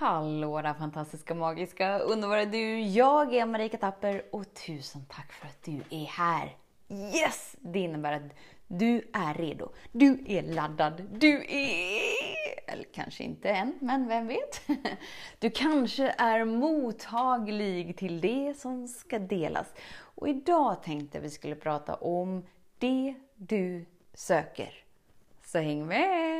Hallå där fantastiska, magiska, underbara du! Jag är Marika Tapper och tusen tack för att du är här! Yes! Det innebär att du är redo. Du är laddad. Du är... Eller kanske inte än, men vem vet? Du kanske är mottaglig till det som ska delas. Och idag tänkte vi skulle prata om det du söker. Så häng med!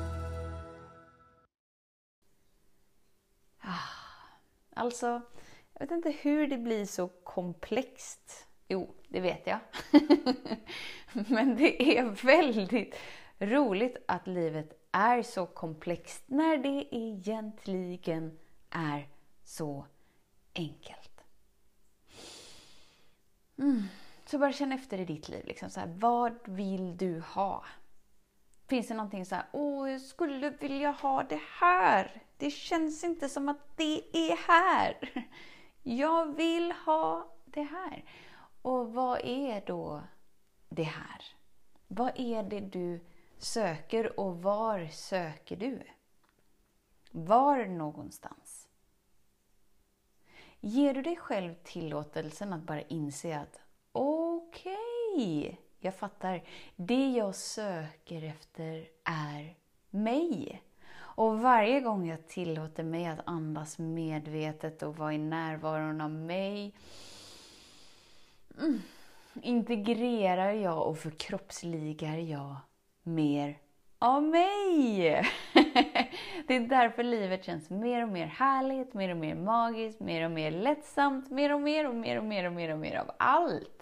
Alltså, jag vet inte hur det blir så komplext. Jo, det vet jag. Men det är väldigt roligt att livet är så komplext när det egentligen är så enkelt. Mm. Så bara känn efter i ditt liv. Liksom, så här, vad vill du ha? Finns det någonting så här, åh, jag skulle vilja ha det här. Det känns inte som att det är här. Jag vill ha det här. Och vad är då det här? Vad är det du söker och var söker du? Var någonstans? Ger du dig själv tillåtelsen att bara inse att okej, okay, jag fattar. Det jag söker efter är mig. Och varje gång jag tillåter mig att andas medvetet och vara i närvaron av mig mm, integrerar jag och förkroppsligar jag mer av mig. det är därför livet känns mer och mer härligt, mer och mer magiskt, mer och mer lättsamt, mer och mer och mer och mer och mer och mer av allt.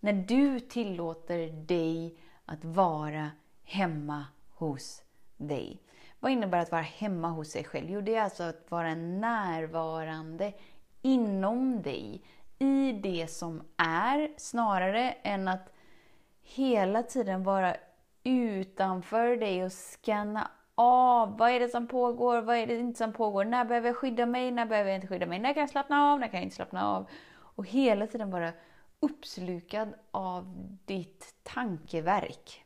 När du tillåter dig att vara hemma hos dig. Vad innebär att vara hemma hos sig själv? Jo, det är alltså att vara närvarande inom dig, i det som är, snarare än att hela tiden vara utanför dig och scanna av. Vad är det som pågår? Vad är det inte som pågår? När behöver jag skydda mig? När behöver jag inte skydda mig? När kan jag slappna av? När kan jag inte slappna av? Och hela tiden vara uppslukad av ditt tankeverk.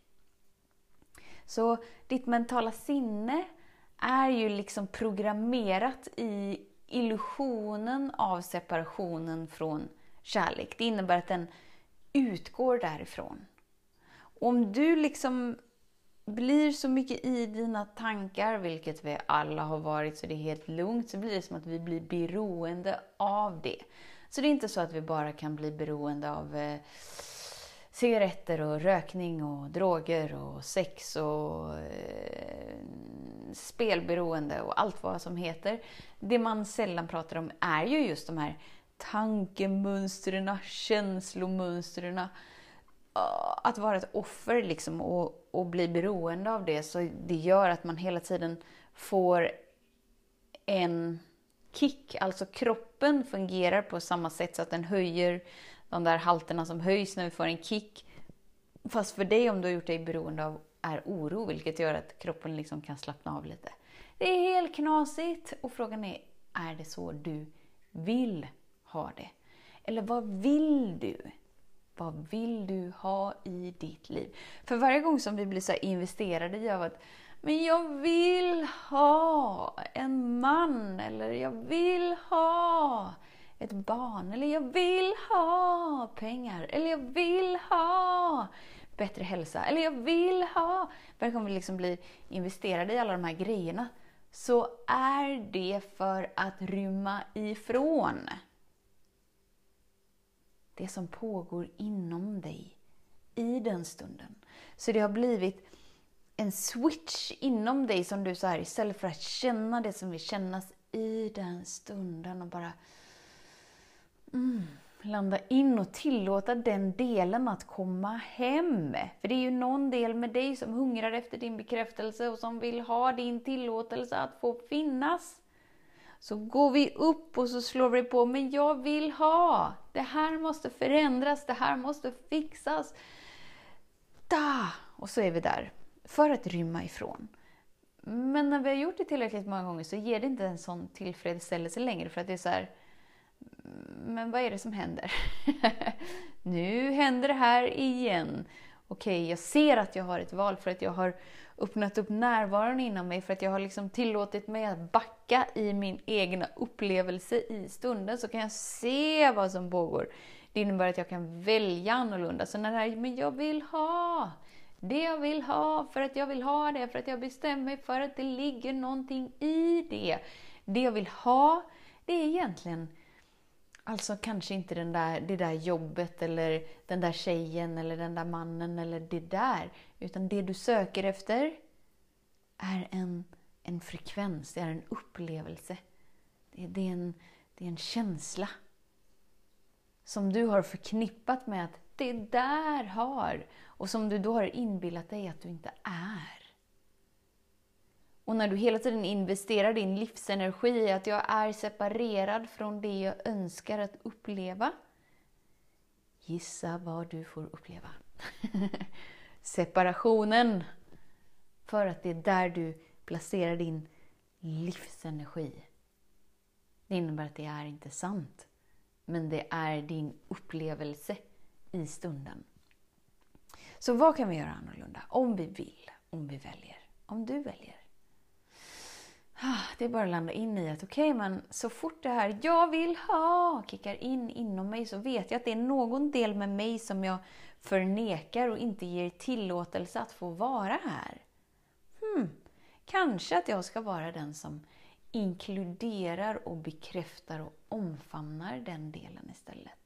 Så ditt mentala sinne är ju liksom programmerat i illusionen av separationen från kärlek. Det innebär att den utgår därifrån. Om du liksom blir så mycket i dina tankar, vilket vi alla har varit, så det är helt lugnt, så blir det som att vi blir beroende av det. Så det är inte så att vi bara kan bli beroende av eh, cigaretter och rökning och droger och sex och eh, spelberoende och allt vad som heter. Det man sällan pratar om är ju just de här tankemönstren, känslomönstren. Ah, att vara ett offer liksom och, och bli beroende av det, så det gör att man hela tiden får en kick. Alltså kroppen fungerar på samma sätt så att den höjer de där halterna som höjs när vi får en kick. Fast för dig, om du har gjort dig beroende av är oro, vilket gör att kroppen liksom kan slappna av lite. Det är helt knasigt och frågan är, är det så du vill ha det? Eller vad vill du? Vad vill du ha i ditt liv? För varje gång som vi blir så investerade i att men jag vill ha jag vill ha ett barn eller jag vill ha pengar eller jag vill ha bättre hälsa eller jag vill ha... Varje gång vi liksom blir investerade i alla de här grejerna så är det för att rymma ifrån det som pågår inom dig i den stunden. Så det har blivit en switch inom dig som du så här, istället för att känna det som vill kännas i den stunden och bara mm, landa in och tillåta den delen att komma hem. För det är ju någon del med dig som hungrar efter din bekräftelse och som vill ha din tillåtelse att få finnas. så går vi upp och så slår vi på, men jag vill ha! Det här måste förändras, det här måste fixas. Da! Och så är vi där, för att rymma ifrån. Men när vi har gjort det tillräckligt många gånger så ger det inte en sån tillfredsställelse längre, för att det är så här, men vad är det som händer? nu händer det här igen. Okej, jag ser att jag har ett val för att jag har öppnat upp närvaron inom mig, för att jag har liksom tillåtit mig att backa i min egna upplevelse i stunden, så kan jag se vad som pågår. Det innebär att jag kan välja annorlunda. Så när det här, men jag vill ha det jag vill ha, för att jag vill ha det, för att jag bestämmer mig för att det ligger någonting i det. Det jag vill ha, det är egentligen Alltså kanske inte den där, det där jobbet eller den där tjejen eller den där mannen eller det där. Utan det du söker efter är en, en frekvens, det är en upplevelse. Det, det, är en, det är en känsla. Som du har förknippat med att det där har. Och som du då har inbillat dig att du inte är. Och när du hela tiden investerar din livsenergi i att jag är separerad från det jag önskar att uppleva. Gissa vad du får uppleva. Separationen. För att det är där du placerar din livsenergi. Det innebär att det är inte sant. Men det är din upplevelse i stunden. Så vad kan vi göra annorlunda? Om vi vill, om vi väljer, om du väljer. Ah, det är bara att landa in i att okej, okay, men så fort det här jag vill ha kickar in inom mig så vet jag att det är någon del med mig som jag förnekar och inte ger tillåtelse att få vara här. Hmm, kanske att jag ska vara den som inkluderar och bekräftar och omfamnar den delen istället.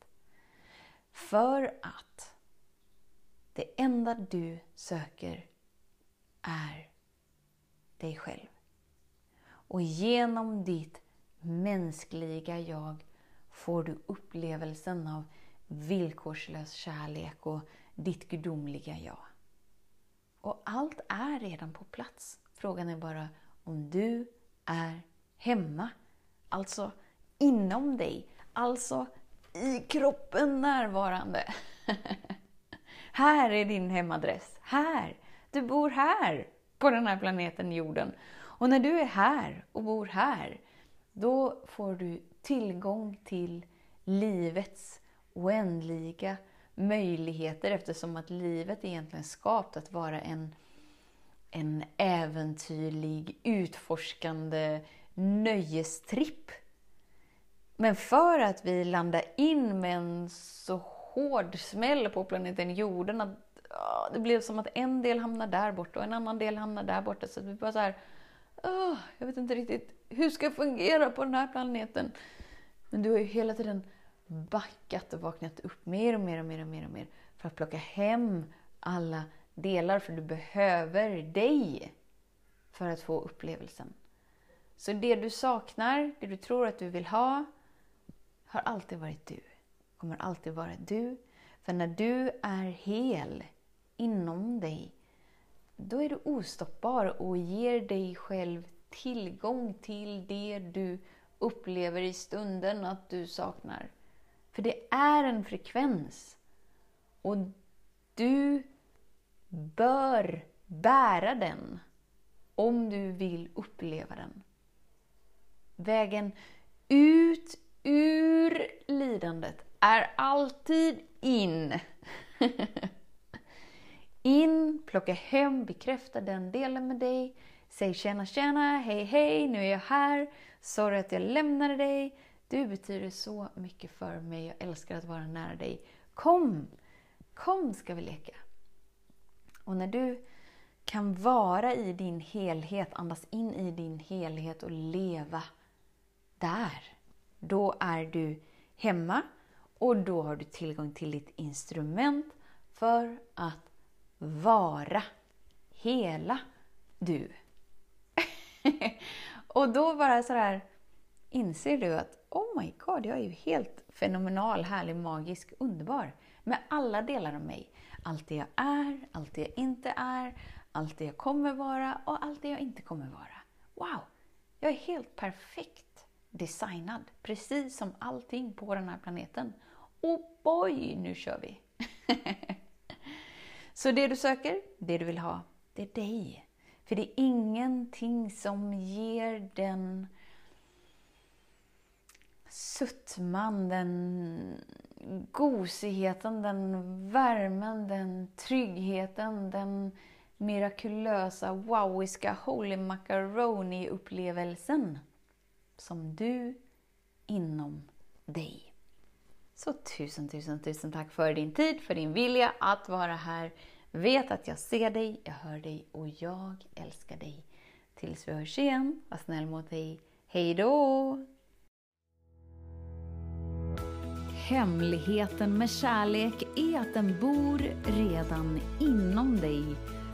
För att det enda du söker är dig själv. Och genom ditt mänskliga jag får du upplevelsen av villkorslös kärlek och ditt gudomliga jag. Och allt är redan på plats. Frågan är bara om du är hemma. Alltså inom dig. Alltså i kroppen närvarande. här är din hemadress. Här! Du bor här, på den här planeten jorden. Och när du är här och bor här, då får du tillgång till livets oändliga möjligheter eftersom att livet egentligen är skapat att vara en, en äventyrlig, utforskande nöjestripp. Men för att vi landar in med en så hård smäll på planeten jorden att det blev som att en del hamnar där borta och en annan del hamnar där borta. Så vi bara så här, åh, jag vet inte riktigt hur ska jag fungera på den här planeten? Men du har ju hela tiden backat och vaknat upp mer och mer och mer och mer och mer för att plocka hem alla delar, för du behöver dig för att få upplevelsen. Så det du saknar, det du tror att du vill ha, har alltid varit du. Kommer alltid vara du. För när du är hel inom dig, då är du ostoppbar och ger dig själv tillgång till det du upplever i stunden att du saknar. För det är en frekvens. Och du bör bära den om du vill uppleva den. Vägen ut ur lidandet är alltid in. in, plocka hem, bekräfta den delen med dig. Säg tjena tjena, hej hej, nu är jag här. Sorry att jag lämnade dig. Du betyder så mycket för mig, jag älskar att vara nära dig. Kom! Kom ska vi leka. Och när du kan vara i din helhet, andas in i din helhet och leva där, då är du hemma och då har du tillgång till ditt instrument för att vara hela du. och då bara sådär inser du att oh my god, jag är ju helt fenomenal, härlig, magisk, underbar. Med alla delar av mig. Allt det jag är, allt det jag inte är, allt det jag kommer vara och allt det jag inte kommer vara. Wow! Jag är helt perfekt designad, precis som allting på den här planeten. Och boy, nu kör vi! Så det du söker, det du vill ha, det är dig. För det är ingenting som ger den suttman, den gosigheten, den värmen, den tryggheten, den mirakulösa, wowiska holy macaroni-upplevelsen som du inom dig. Så tusen, tusen, tusen tack för din tid, för din vilja att vara här. Vet att jag ser dig, jag hör dig och jag älskar dig. Tills vi hörs igen, var snäll mot dig. Hej då! Hemligheten med kärlek är att den bor redan inom dig.